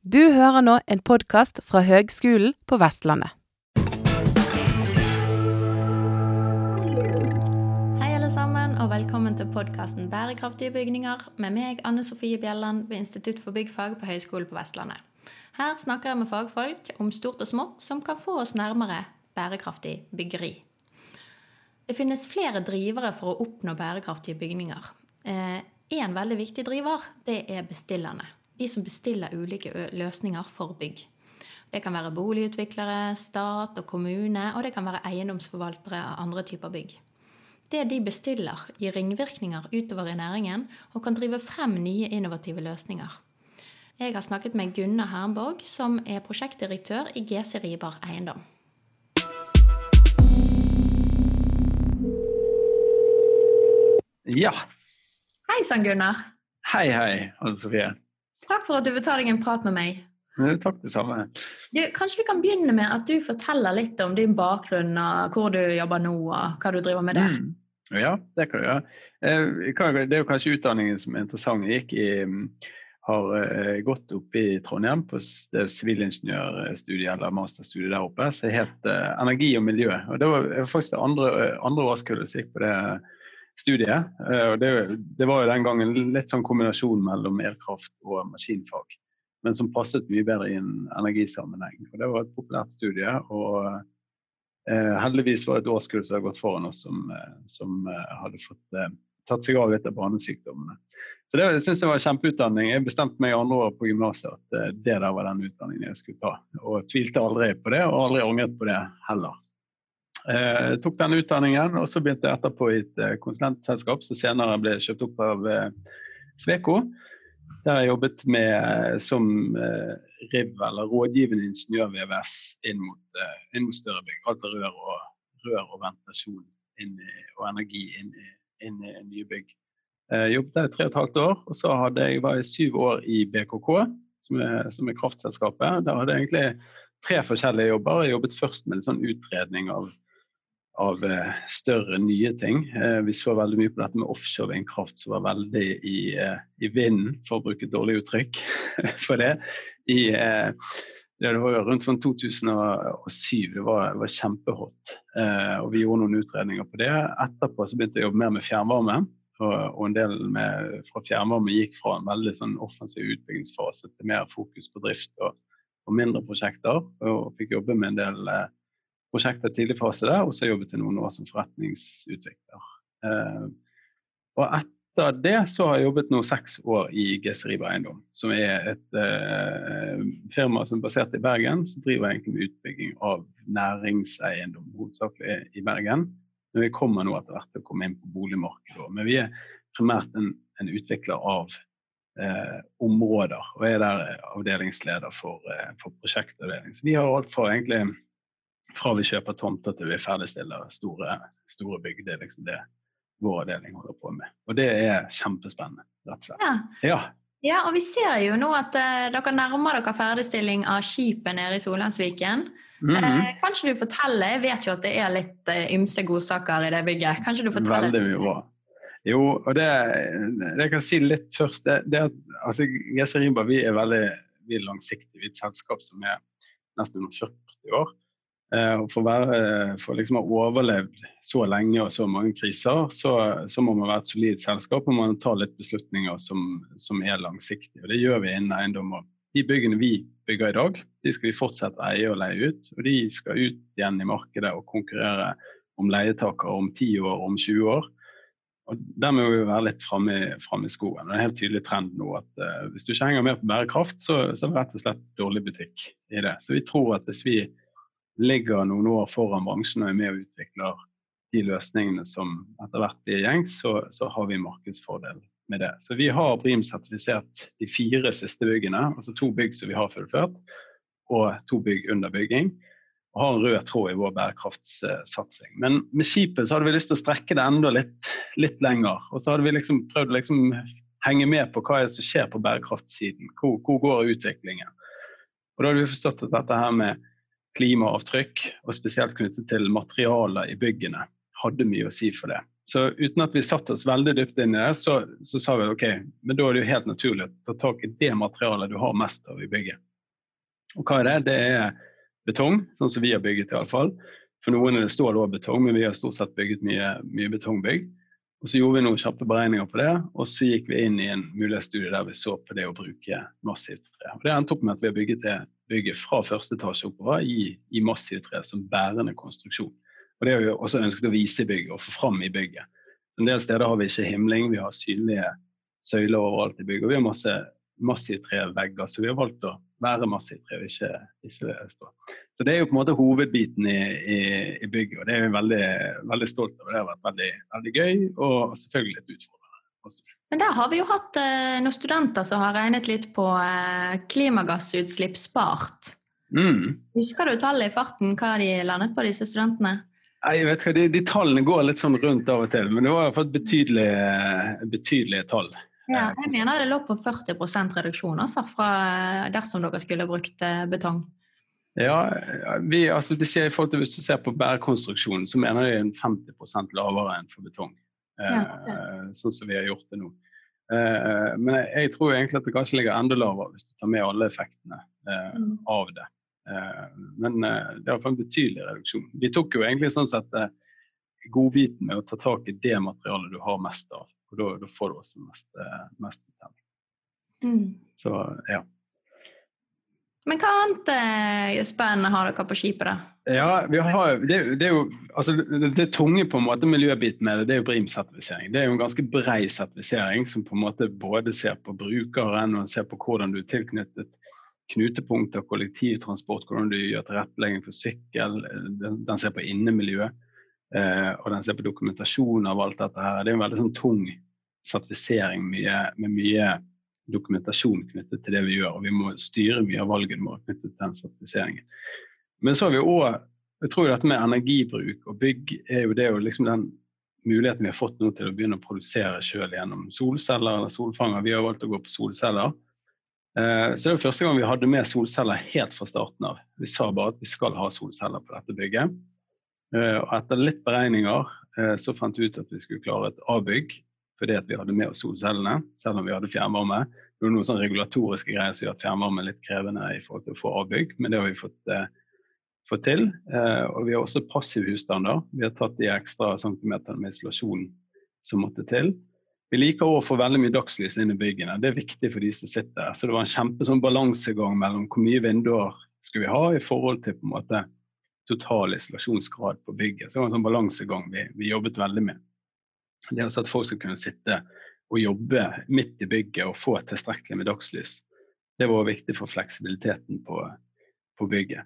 Du hører nå en podkast fra Høgskolen på Vestlandet. Hei alle sammen, og velkommen til podkasten Bærekraftige bygninger med meg, Anne Sofie Bjelland ved Institutt for byggfag på Høgskolen på Vestlandet. Her snakker jeg med fagfolk om stort og smått som kan få oss nærmere bærekraftig byggeri. Det finnes flere drivere for å oppnå bærekraftige bygninger. Eh, en veldig viktig driver det er bestillerne. De som bestiller ulike løsninger for bygg. Det kan være boligutviklere, stat og kommune, og det kan være eiendomsforvaltere av andre typer bygg. Det de bestiller, gir ringvirkninger utover i næringen og kan drive frem nye innovative løsninger. Jeg har snakket med Gunnar Hernborg, som er prosjektdirektør i GC Ribar Eiendom. Ja, Hei sann, Gunnar. Hei, hei, Anne Sofie. Takk for at du vil ta deg en prat med meg. Takk, det samme. Du, kanskje vi kan begynne med at du forteller litt om din bakgrunn, hvor du jobber nå, og hva du driver med der. Mm. Ja, det kan du gjøre. Eh, det er jo kanskje utdanningen som er interessant. Jeg gikk i, har eh, gått opp i Trondheim på det sivilingeniørstudiet eller masterstudiet der oppe, som het eh, energi og miljø. Og Det var faktisk det andre, andre årskullet som gikk på det studiet. Eh, det, det, var jo den gangen litt sånn kombinasjon mellom elkraft og maskinfag. Men som passet mye bedre i en energisammenheng. Og det var et populært studie. Og eh, heldigvis var det et årskull som hadde gått foran oss som, eh, som eh, hadde fått eh, tatt seg av litt av banesykdommene. Så det synes jeg var en kjempeutdanning. Jeg bestemte meg andre år på gymnaset at det der var den utdanningen jeg skulle ta. Og tvilte aldri på det, og aldri angret på det heller. Eh, tok den utdanningen, og så begynte jeg etterpå i et eh, konsulentselskap som senere ble kjøpt opp av eh, Sveko. Der jeg jobbet med som RIV, eller rådgivende ingeniør-VVS, inn, inn, mot større bygg. Alt av rør og, rør og ventilasjon i, og energi inn i, inn i nye bygg. Jeg jobbet der i tre og et halvt år, og så hadde jeg, var jeg syv år i BKK, som er, som er kraftselskapet. Der hadde jeg egentlig tre forskjellige jobber. Jeg jobbet først med en sånn utredning av av eh, større, nye ting. Eh, vi så veldig mye på dette med offshore vindkraft, som var veldig i, eh, i vinden, for å bruke et dårlig uttrykk for det. I, det var jo rundt sånn 2007, det var, var kjempehot. og vi gjorde noen utredninger på det. Etterpå så begynte jeg å jobbe mer med fjernvarme. Og, og en del med, fra fjernvarme gikk fra en veldig sånn offensiv utbyggingsfase til mer fokus på drift og, og mindre prosjekter. Og fikk jobbe med en del prosjektet tidlig fase der, og så jobbet jeg noen år som forretningsutvikler. Eh, og etter det så har jeg jobbet nå seks år i Geseriba Eiendom, som er et eh, firma som er basert i Bergen, som driver egentlig med utbygging av næringseiendom, hovedsakelig i Bergen. Men vi kommer nå etter hvert til å komme inn på boligmarkedet. Men vi er primært en, en utvikler av eh, områder, og er der avdelingsleder for, eh, for prosjektavdeling. Så vi har alt fra egentlig fra vi kjøper tomter til vi ferdigstiller store, store bygg. Det er liksom det vår avdeling holder på med. Og det er kjempespennende, rett og slett. Ja. ja. ja og vi ser jo nå at uh, dere nærmer dere ferdigstilling av skipet nede i Solheimsviken. Mm -hmm. uh, kanskje du forteller, Jeg vet jo at det er litt uh, ymse godsaker i det bygget. Kanskje du forteller Veldig mye bra. Jo, og det, det jeg kan si litt først, det, det at altså, Geseriba vi er veldig vi er langsiktige. Vi er et selskap som er nesten under 40 år. Eh, for, være, for liksom å ha overlevd så lenge og så mange kriser, så, så, må man være et solid selskap og man ta litt beslutninger som, som er langsiktige. Og Det gjør vi innen eiendom. De byggene vi bygger i dag, de skal vi fortsette å eie og leie ut. Og de skal ut igjen i markedet og konkurrere om leietakere om 10 år, om 20 år. Og Der må vi være litt framme, i skoen. Det er en helt tydelig trend nå at uh, hvis du ikke henger med på bærekraft, så, så er det rett og slett dårlig butikk i det. Så vi tror at hvis vi ligger noen år foran bransjen og er med og utvikler de løsningene som etter hvert blir gjengs, så, så, har vi markedsfordel med det. Så vi har Brim-sertifisert de fire siste byggene, altså to bygg som vi har fullført, og to bygg under bygging. Og har en rød tråd i vår bærekraftssatsing. Men med skipet så hadde vi lyst til å strekke det enda litt, litt lenger. Og så hadde vi liksom prøvd å liksom henge med på hva som skjer på bærekraftsiden. Hvor, hvor går utviklingen? Og da hadde vi forstått at dette her med klimaavtrykk, og spesielt knyttet til materialer i byggene, hadde mye å si for det. Så uten at vi satte oss veldig dypt inn i det, så, så sa vi ok, men da er det jo helt naturlig å ta tak i det materialet du har mest av i bygget. Og hva er det? Det er betong, sånn som vi har bygget iallfall. For noen er det stål og betong, men vi har stort sett bygget mye, mye betongbygg. Og Så gjorde vi noen kjappe beregninger på det, og så gikk vi inn i en mulighetsstudie der vi så på det å bruke massivt tre. Og Det endte opp med at vi har bygget det bygget fra første etasje oppover i, i massivt tre som bærende konstruksjon. Og Det har vi også ønsket å vise i bygget og få fram i bygget. En del steder har vi ikke himling, vi har synlige søyler overalt i bygget. Og vi har masse trevegger, så vi har valgt å være massivt tre, ikke, ikke stå. Så Det er jo på en måte hovedbiten i, i, i bygget, og det er vi veldig, veldig stolt over. Det har vært veldig, veldig gøy og selvfølgelig litt utfordrende. Men der har vi jo hatt eh, noen studenter som har regnet litt på eh, klimagassutslipp spart. Mm. Husker du tallet i farten, hva de landet på, disse studentene? Jeg vet ikke, de, de, tallene går litt sånn rundt av og til, men det var iallfall betydelige, betydelige tall. Ja, jeg mener det lå på 40% reduksjon altså, fra dersom dere skulle brukt eh, betong. Ja, vi, altså, i forhold til Hvis du ser på bærekonstruksjonen, så mener de en 50% lavere enn for betong. Ja. Eh, sånn som vi har gjort det nå. Eh, men jeg tror egentlig at det kanskje ligger enda lavere hvis du tar med alle effektene mm. av det. Men det er iallfall en betydelig reduksjon. Vi tok jo egentlig sånn sett godbiten med å ta tak i det materialet du har mest av. Og da, da får du også mest, eh, mest. Mm. Så ja. Men hva annet eh, spennende har dere på skipet, da? Ja, har, det, det, er jo, altså, det, det, tunge på en måte miljøbiten med det, det er jo BRIM-sertifisering. Det er jo en ganske brei sertifisering som på en måte både ser på brukeren og ser på hvordan du er tilknyttet knutepunkter, kollektivtransport, hvordan du gjør tilrettelegging for sykkel. Den, den ser på innemiljøet. Eh, og den ser på dokumentasjon av alt dette her. Det er en veldig sånn tung sertifisering mye, med mye dokumentasjon knyttet til det vi gjør. Og vi må styre mye av valgene våre knyttet til den sertifiseringen. Men så har vi òg jeg tror dette med energibruk og bygg er jo det jo liksom den muligheten vi har fått nå til å begynne å produsere sjøl gjennom solceller eller solfanger. Vi har valgt å gå på solceller. Eh, så det var første gang vi hadde med solceller helt fra starten av. Vi sa bare at vi skal ha solceller på dette bygget. Eh, og etter litt beregninger eh, så fant vi ut at vi skulle klare et A-bygg fordi at vi hadde med oss solcellene, selv om vi hadde fjernvarme. Det var noen sånne regulatoriske greier som gjør at fjernvarme er litt krevende i forhold til å få A-bygg, men det har vi fått, eh, fått til. Eh, og vi har også passiv husstander. Vi har tatt de ekstra centimeterne med isolasjon som måtte til. Vi liker å få veldig mye dagslys inn i byggene. Det er viktig for de som sitter. Så det var en kjempe sånn balansegang mellom hvor mye vinduer skulle vi ha i forhold til på en måte total isolasjonsgrad på bygget. Så det var en sånn balansegang vi, vi jobbet veldig med. Det er også at folk skal kunne sitte og jobbe midt i bygget og få tilstrekkelig med dagslys. Det var viktig for fleksibiliteten på, på bygget.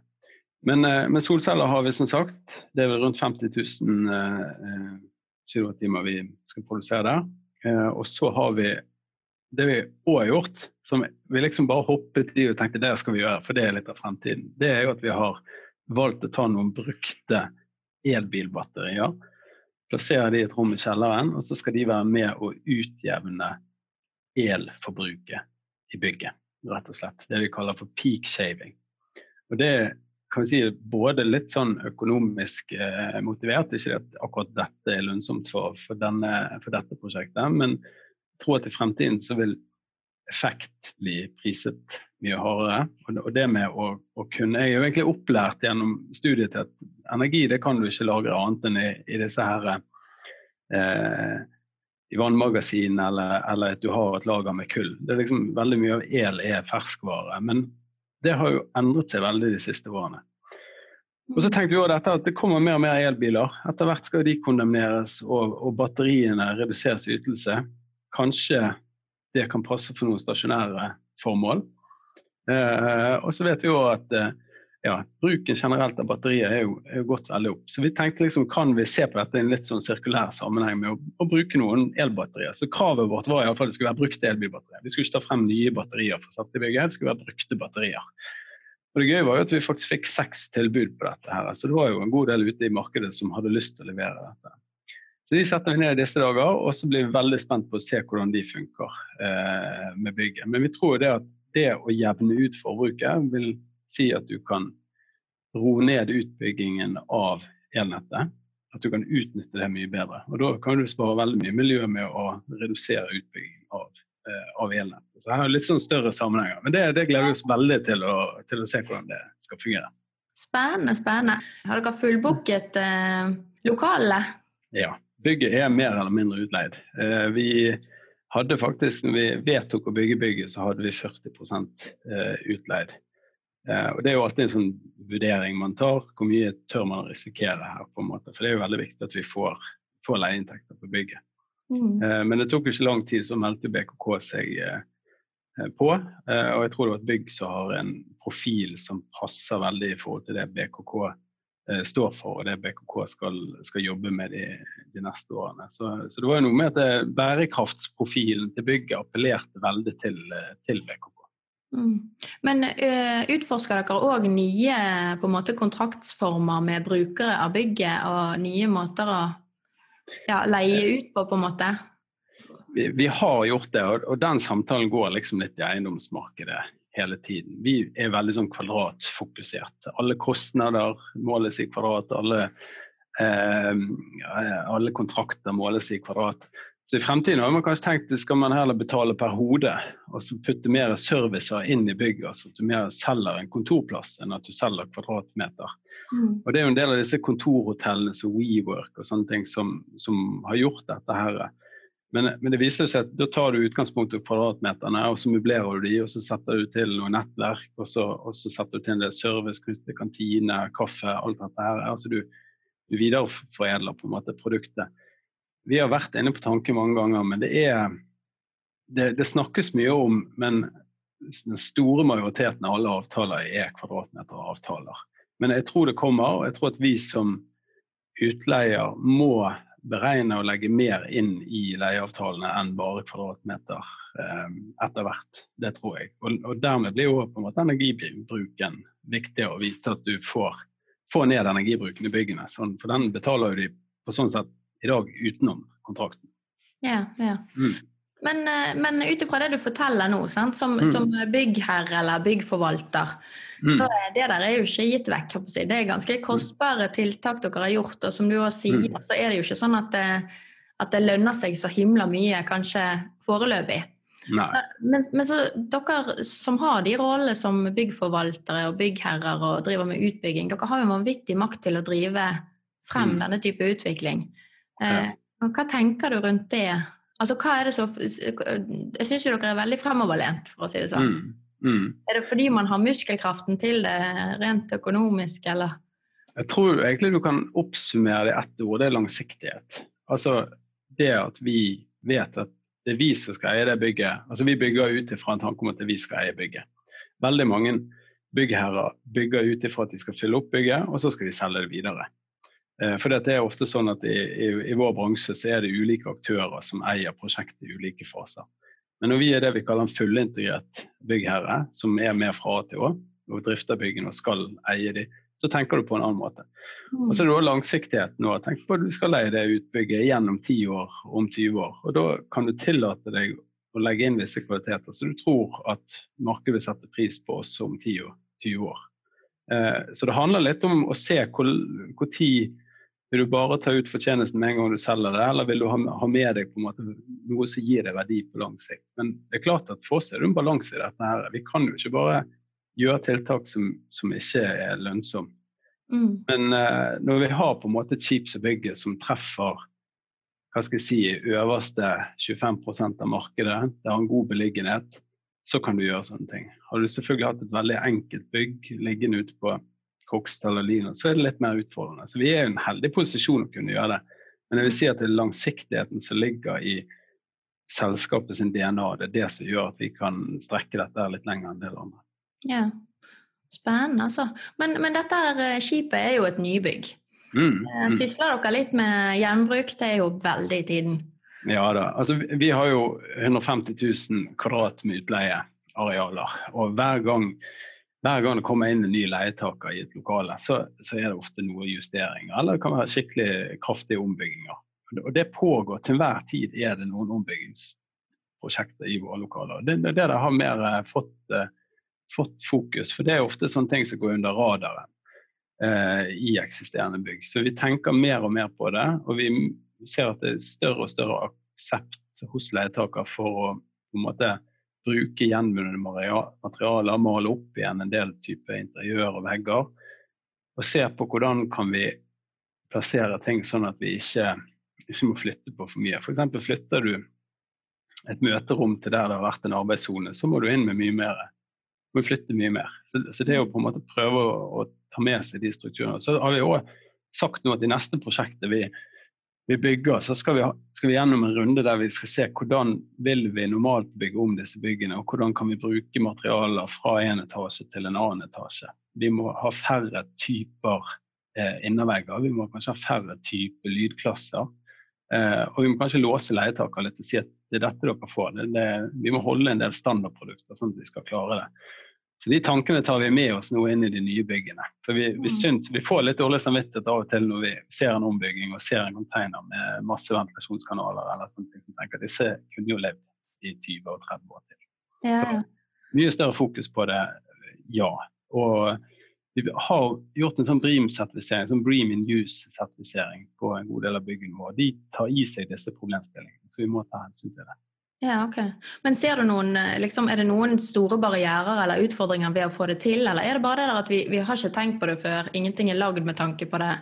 Men men, med solceller har vi som sagt det er vel rundt 50 000 eh, kWt vi skal produsere der. Eh, og så har vi det vi òg har gjort, som vi liksom bare hoppet i og tenkte det skal vi gjøre, for det er litt av fremtiden, det er jo at vi har valgt å ta noen brukte elbilbatterier, plassere de et rom i kjelleren, og så skal de være med å utjevne elforbruket i bygget, rett og slett. Det vi kaller for peak shaving. Og det kan vi si både litt sånn økonomisk eh, motivert, ikke at akkurat dette er lønnsomt for, for, denne, for dette prosjektet, men jeg tror at i fremtiden så vil effekt bli priset mye hardere. Og det med å, å, kunne Jeg er jo egentlig opplært gjennom studiet til at energi det kan du ikke lagre annet enn i, i disse her eh, i vannmagasin eller, eller, at du har et lager med kull. Det er liksom Veldig mye av el er ferskvare. Men det har jo endret seg veldig de siste årene. Og så tenkte vi også dette at det kommer mer og mer elbiler. Etter hvert skal de kondemneres og, og batteriene reduseres i ytelse. Kanskje det kan passe for noen stasjonære formål. Eh, og så vet vi jo at eh, ja, bruken generelt av batterier er jo, er jo, gått veldig opp. Så vi tenkte liksom, kan vi se på dette i en litt sånn sirkulær sammenheng med å, å bruke noen elbatterier. Så kravet vårt var iallfall det skulle være brukte elbilbatterier. Vi skulle ikke ta frem nye batterier for å sette i bygget, det skulle være brukte batterier. Og Det gøye var jo at vi faktisk fikk seks tilbud på dette. her, så Det var jo en god del ute i markedet som hadde lyst til å levere dette. Så De setter vi ned i disse dager, og så blir vi veldig spent på å se hvordan de funker eh, med bygget. Men vi tror det at det å jevne ut forbruket vil si at du kan roe ned utbyggingen av elnettet. At du kan utnytte det mye bedre. Og Da kan du spare veldig mye miljø med å redusere utbygging av eh, av elnettet. Så her er litt sånn større sammenhenger. Men det, det gleder vi oss veldig til å, til å, se hvordan det skal fungere. Spennende, spennende. Har dere fullbooket eh, lokalene? Ja. Bygget er mer eller mindre utleid. Eh, vi hadde faktisk, når vi vedtok å bygge bygget, så hadde vi 40 eh, utleid. Eh, og Det er jo alltid en sånn vurdering man tar. Hvor mye tør man risikere her? på en måte, For det er jo veldig viktig at vi får, får leieinntekter på bygget. Mm. Eh, men det tok jo ikke lang tid, så meldte BKK seg på. Og jeg tror det var et bygg som har en profil som passer veldig i forhold til det BKK står for, og det BKK skal, skal jobbe med de, de, neste årene. Så, så, det var jo noe med at bærekraftsprofilen til bygget appellerte veldig til, til BKK. Mm. Men uh, utforsker dere òg nye måte, kontraktsformer med brukere av bygget, og nye måter å ja, leie eh. ut på, på en måte? Vi, vi har gjort det, og, og, den samtalen går liksom litt i eiendomsmarkedet hele tiden. Vi er veldig sånn kvadratfokusert. Alle kostnader måles i kvadrat. Alle, eh, alle kontrakter måles i kvadrat. Så I fremtiden har man kanskje tenkt skal man heller betale per hode og så putte mer servicer inn i bygget. så At du mer selger en kontorplass enn at du selger kvadratmeter. Mm. Og Det er jo en del av disse kontorhotellene som WeWork og sånne ting som, som har gjort dette. her. Men, men, det viser seg at da tar du utgangspunkt i kvadratmeterne, og så møblerer du de, og så setter du til noe nettverk, og så, og så setter du til en del service knyttet til kantine, kaffe, alt dette her. Altså du, du videreforedler på en måte produktet vi har vært inne på tanken mange ganger, men det er det, det, snakkes mye om, men den store majoriteten av alle avtaler er kvadratmeteravtaler. Men jeg tror det kommer, og jeg tror at vi som utleier må beregne og legge mer inn i leieavtalene enn bare kvadratmeter eh, etter hvert. Det tror jeg. Og, og dermed blir jo på en måte energibruken viktig å vite at du får, får ned energibruken i byggene. Sånn, for den betaler jo de på sånn sett i dag utenom kontrakten. Ja, ja. Mm. Men, eh, men ut ifra det du forteller nå, sant? Som, mm. som byggherre eller byggforvalter, mm. så det der er jo ikke gitt vekk. Det er ganske kostbare tiltak dere har gjort. Og som du også sier, mm. så er det jo ikke sånn at det, at det lønner seg så himla mye, kanskje foreløpig. Så, men, men, så dere som har de rollene som byggforvaltere og byggherrer og driver med utbygging, dere har jo vanvittig makt til å drive frem mm. denne type utvikling. Eh, hva tenker du rundt det? Altså, hva er det så Jeg syns jo dere er veldig fremoverlent, for å si det sånn. Mm. Mm. Er det fordi man har muskelkraften til det rent økonomisk, eller? Jeg tror egentlig du kan oppsummere det i ett ord, det er langsiktighet. Altså det at vi vet at det er vi som skal eie det bygget. Altså Vi bygger ut ifra en tanke om at det er vi skal eie bygget. Veldig mange byggherrer bygger ut ifra at de skal fylle opp bygget, og så skal de selge det videre. Eh, for det er ofte sånn at i, i, i, vår bransje så er det ulike aktører som eier prosjekt i ulike faser. Men når vi er det vi kaller en fullintegrert byggherre, som er med fra A til Å, og drifter byggene og skal eie de, så tenker du på en annen måte. Mm. Og så er det også langsiktigheten. nå. Tenk på at du skal leie det utbygget gjennom 10 år om 20 år. Og da kan du tillate deg å legge inn visse kvaliteter så du tror at markedet vil sette pris på oss om 10 og 20 år. Eh, så det handler litt om å se hvor, hvor tid vil du bare ta ut fortjenesten med en gang du selger det, eller vil du ha, ha med deg noe som gir deg verdi på lang sikt? Men det er klart at for oss er det en balanse i dette. her. Vi kan jo ikke bare gjøre tiltak som, som ikke er lønnsomme. Mm. Men uh, når vi har på en måte et skip som som treffer hva skal jeg si, øverste 25 av markedet, det har en god beliggenhet, så kan du gjøre sånne ting. Har du selvfølgelig hatt et veldig enkelt bygg liggende ute på Kokstad og Lina, så er det litt mer utfordrende. Så vi er i en heldig posisjon å kunne gjøre det. Men jeg vil si at det er langsiktigheten som ligger i selskapet sin DNA. Det er det som gjør at vi kan strekke dette litt lenger enn det andre. Ja, Spennende, altså. Men, men dette eh, skipet er jo et nybygg. Mm, eh, mm. Sysler dere litt med gjenbruk? Det er jo veldig i tiden. Ja da. Altså, vi har jo 150 000 kvadrat med utleiearealer. Og hver gang hver gang det kommer inn en ny leietaker i et lokale, så, så, er det ofte noe justeringer. Eller det kan være skikkelig kraftige ombygginger. Og det pågår til hver tid er det noen ombyggingsprosjekter i våre lokaler. Det er det, det har mer eh, fått, uh, fått, fokus. For det er ofte sånne ting som går under radaren eh, i eksisterende bygg. Så vi tenker mer og mer på det. Og vi ser at det er større og større aksept hos leietaker for å på en måte bruke gjenvunne materialer, male opp igjen en del type interiør og vegger. Og se på hvordan kan vi plassere ting sånn at vi ikke, ikke må flytte på for mye. F.eks. flytter du et møterom til der det har vært en arbeidssone, så må du inn med mye mer. Du må flytte mye mer. Så, så det å på en måte prøve å, å ta med seg de strukturene. Så har vi òg sagt nå at i neste prosjektet vi, vi bygger, så skal vi, skal vi, gjennom en runde der vi skal se hvordan vil vi normalt bygge om disse byggene, og hvordan kan vi bruke materialer fra en etasje til en annen etasje. Vi må ha færre typer eh, innervegger, vi må kanskje ha færre typer lydklasser. Eh, og vi må kanskje låse leietaker litt og si at det er dette dere får. Det, det, vi må holde en del standardprodukter sånn at vi skal klare det. Så De tankene tar vi med oss nå inn i de nye byggene. For Vi, vi, mm. synes, vi får litt dårlig samvittighet av og til når vi ser en ombygging og ser en container med masse ventilasjonskanaler. eller sånt, som tenker at Disse kunne jo levd i 20 og 30 år til. Ja. Så Mye større fokus på det, ja. Og vi har gjort en sånn BREAM-sertifisering, sånn BREAM in use-sertifisering på en god del av byggene våre. De tar i seg disse problemstillingene, så vi må ta hensyn til det. Ja, ok. Men ser du noen, eh, liksom, er det noen store barrierer eller utfordringer ved å få det til, eller er det bare det der at vi, vi har ikke tenkt på det før, ingenting er lagd med tanke på det?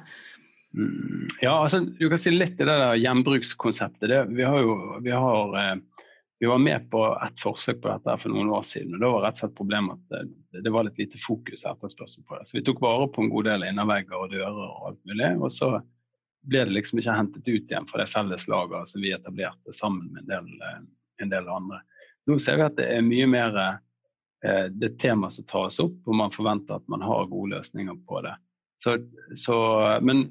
Mm, ja, altså, du kan si litt i det der gjenbrukskonseptet. Det, vi, har jo, vi, har, eh, vi var med på et forsøk på dette for noen år siden. og Da var rett og slett problemet at det, det var litt lite fokus og etterspørsel på det. Så vi tok vare på en god del innervegger og dører og alt mulig. og så ble det liksom ikke hentet ut igjen fra det felles lageret som vi etablerte sammen med en del eh, en del andre. Nå ser vi at det er mye mer eh, det tema som tas opp, og man forventer at man har gode løsninger på det. Så, så, men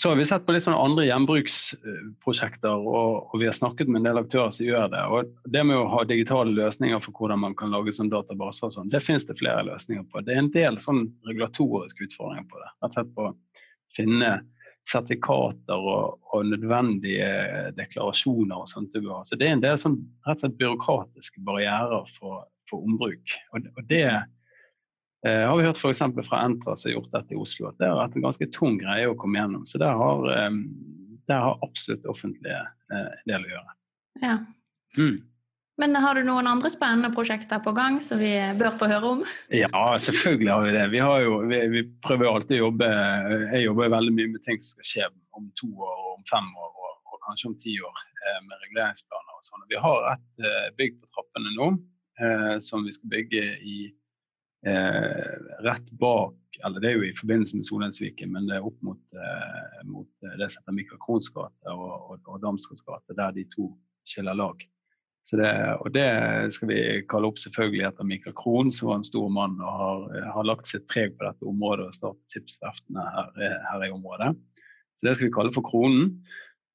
så har vi sett på litt sånne andre gjenbruksprosjekter, og, og, vi har snakket med en del aktører som gjør det. og Det med å ha digitale løsninger for hvordan man kan lage sånn databaser, og sånn, det finnes det flere løsninger på. Det er en del sånn regulatoriske utfordringer på det. Rett og slett på å finne sertifikater og, og, nødvendige deklarasjoner og sånt. Så det er en del sånn, rett og slett byråkratiske barrierer for, for ombruk. Og, og det eh, har vi hørt f.eks. fra Entra som har gjort dette i Oslo, at det har vært en ganske tung greie å komme gjennom. Så der har, eh, der har absolutt offentlige eh, del å gjøre. Ja. Mm. Men har du noen andre spennende prosjekter på gang som vi bør få høre om? Ja, selvfølgelig har vi det. Vi, jo, vi, vi prøver jo alltid å jobbe Jeg jobber veldig mye med ting som skal skje om to år, om fem år og, og kanskje om ti år eh, med reguleringsplaner og sånn. Vi har et eh, bygg på trappene nå eh, som vi skal bygge i rett bak eller Det er jo i forbindelse med Solensviken, men det er opp mot, mot det som heter Mikael Krohns gate og, og, og Damsgårds gate, der de to skiller lag. Det, og det skal vi kalle opp selvfølgelig etter Mikael Krohn, som var en stor mann og har, har lagt sitt preg på dette området og startet skipsverftene her, her, i området. Så det skal vi kalle for Kronen.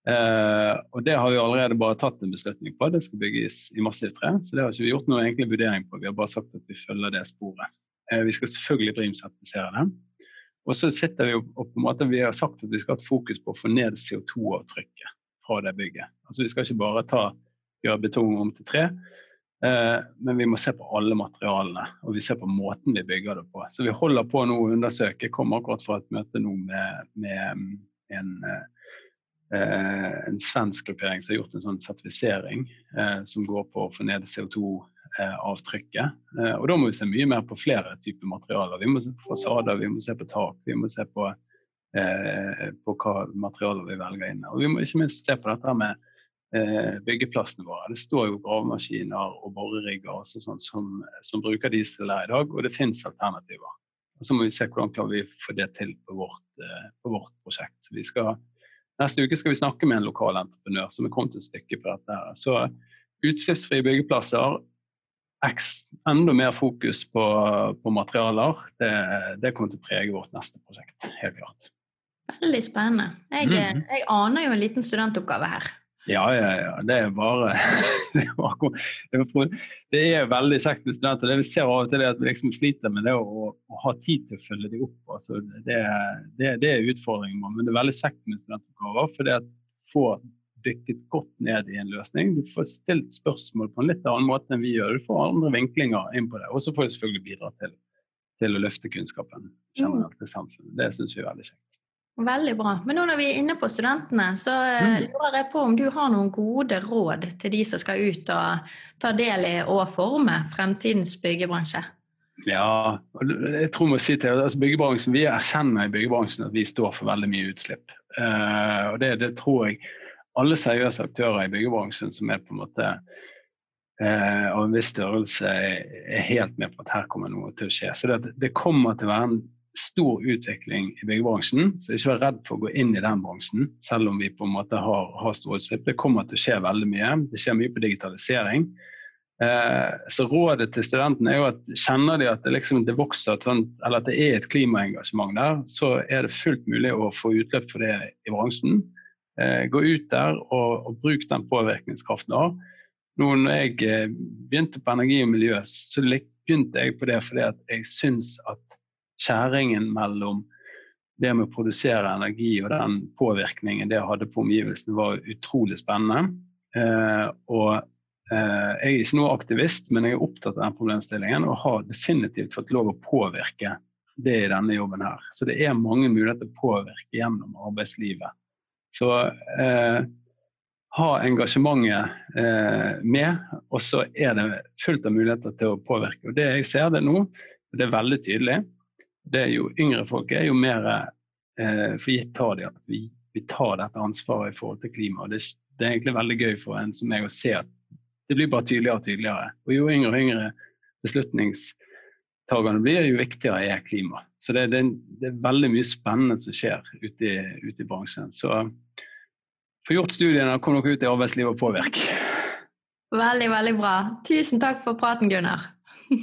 Eh, og det har vi allerede bare tatt en beslutning på. Det skal bygges i massivt tre. Så det har ikke vi gjort noen egentlig vurdering på. Vi har bare sagt at vi følger det sporet. Eh, vi skal selvfølgelig brimsertifisere det. Og så sitter vi og på en måte, vi har sagt at vi skal ha et fokus på å få ned CO2-avtrykket fra det bygget. Altså Vi skal ikke bare ta gjøre betong om til tre. Eh, men vi må se på alle materialene og vi ser på måten vi bygger det på. Så vi holder på nå å undersøke. Jeg kommer akkurat fra et møte nå med, med mm, en, eh, en, svensk gruppering som har gjort en sånn sertifisering eh, som går på å få ned CO2-avtrykket. og da må vi se mye mer på flere typer materialer. Vi må se på fasader, vi må se på tak, vi må se på, på hva materialer vi velger inn. Og vi må ikke minst se på dette med Eh, byggeplassene våre. Det står jo gravemaskiner og borerigger sånn, som, som, bruker diesel her i dag, og det finnes alternativer. Og Så må vi se hvordan klarer vi får det til på vårt, eh, på vårt prosjekt. Skal, neste uke skal vi snakke med en lokal entreprenør som er kommet et stykke på dette. her. Så utslippsfrie byggeplasser, enda mer fokus på, på materialer, det, det, kommer til å prege vårt neste prosjekt. Helt klart. Veldig spennende. Jeg, mm -hmm. jeg aner jo en liten studentoppgave her. Ja, ja, ja. Det er bare Det er, det er veldig kjekt med studenter. Det vi ser av og til er at vi liksom sliter med det å, å, ha tid til å følge dem opp. Altså, det, det, det, er utfordringen. Men det er veldig kjekt med studentoppgaver. For det får dykket godt ned i en løsning. Du får stilt spørsmål på en litt annen måte enn vi gjør. Du får andre vinklinger inn på det. Og så får du selvfølgelig bidra til, til å løfte kunnskapen generelt samfunnet. Det syns vi er veldig kjekt. Veldig bra. Men nå når vi er inne på studentene, så eh, Mm. lurer jeg på om du har noen gode råd til de som skal ut og ta del i og forme fremtidens byggebransje? Ja, jeg tror må si til altså byggebransjen, Vi erkjenner i byggebransjen at vi står for veldig mye utslipp. Uh, og det, det tror jeg alle seriøse aktører i byggebransjen som er på en måte uh, av en viss størrelse, er, er helt med på at her kommer noe til å skje. Så det, det kommer til å være en stor utvikling i byggebransjen. Så ikke vær redd for å gå inn i den bransjen, selv om vi på en måte har, har store utslipp. Det kommer til å skje veldig mye. Det skjer mye på digitalisering. Eh, så rådet til studentene er jo at kjenner de at det, liksom, det vokser, eller at det er et klimaengasjement der, så er det fullt mulig å få utløp for det i bransjen. Eh, gå ut der og, og bruk den påvirkningskraften du når jeg eh, begynte på energi og miljø, så begynte jeg på det fordi at jeg syns at skjæringen mellom det med å produsere energi og den påvirkningen det hadde på omgivelsene, var utrolig spennende. Eh, og eh, jeg er ikke noe aktivist, men jeg er opptatt av den problemstillingen og har definitivt fått lov å påvirke det i denne jobben her. Så det er mange muligheter å påvirke gjennom arbeidslivet. Så eh, ha engasjementet eh, med, og så er det fullt av muligheter til å påvirke. Og det jeg ser det nå, og det er veldig tydelig, det er jo yngre folk er jo mer eh, for gitt tar de at vi, vi tar dette ansvaret i forhold til klima. Det, det er egentlig veldig gøy for en som meg å se at det blir bare tydeligere og tydeligere. Og jo yngre og yngre beslutningstagerne blir, jo viktigere er klima. Så det, det, det er veldig mye spennende som skjer ute i, ute i bransjen. Så få gjort studiene, og kom dere ut i arbeidslivet og påvirk. Veldig, veldig bra. Tusen takk for praten, Gunnar.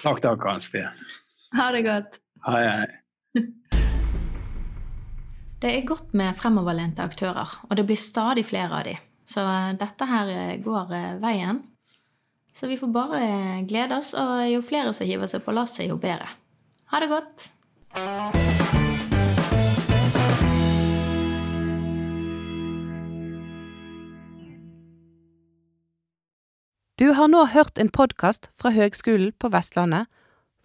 Takk, takk, Hans Fie. Ha det godt. Hei, hei. Det er godt med fremoverlente aktører, og det blir stadig flere av de. Så dette her eh, går eh, veien. Så vi får bare eh, glede oss, og jo flere som hiver seg på lasset, jo bedre. Ha det godt. Du har nå hørt en podkast fra Høgskolen på Vestlandet.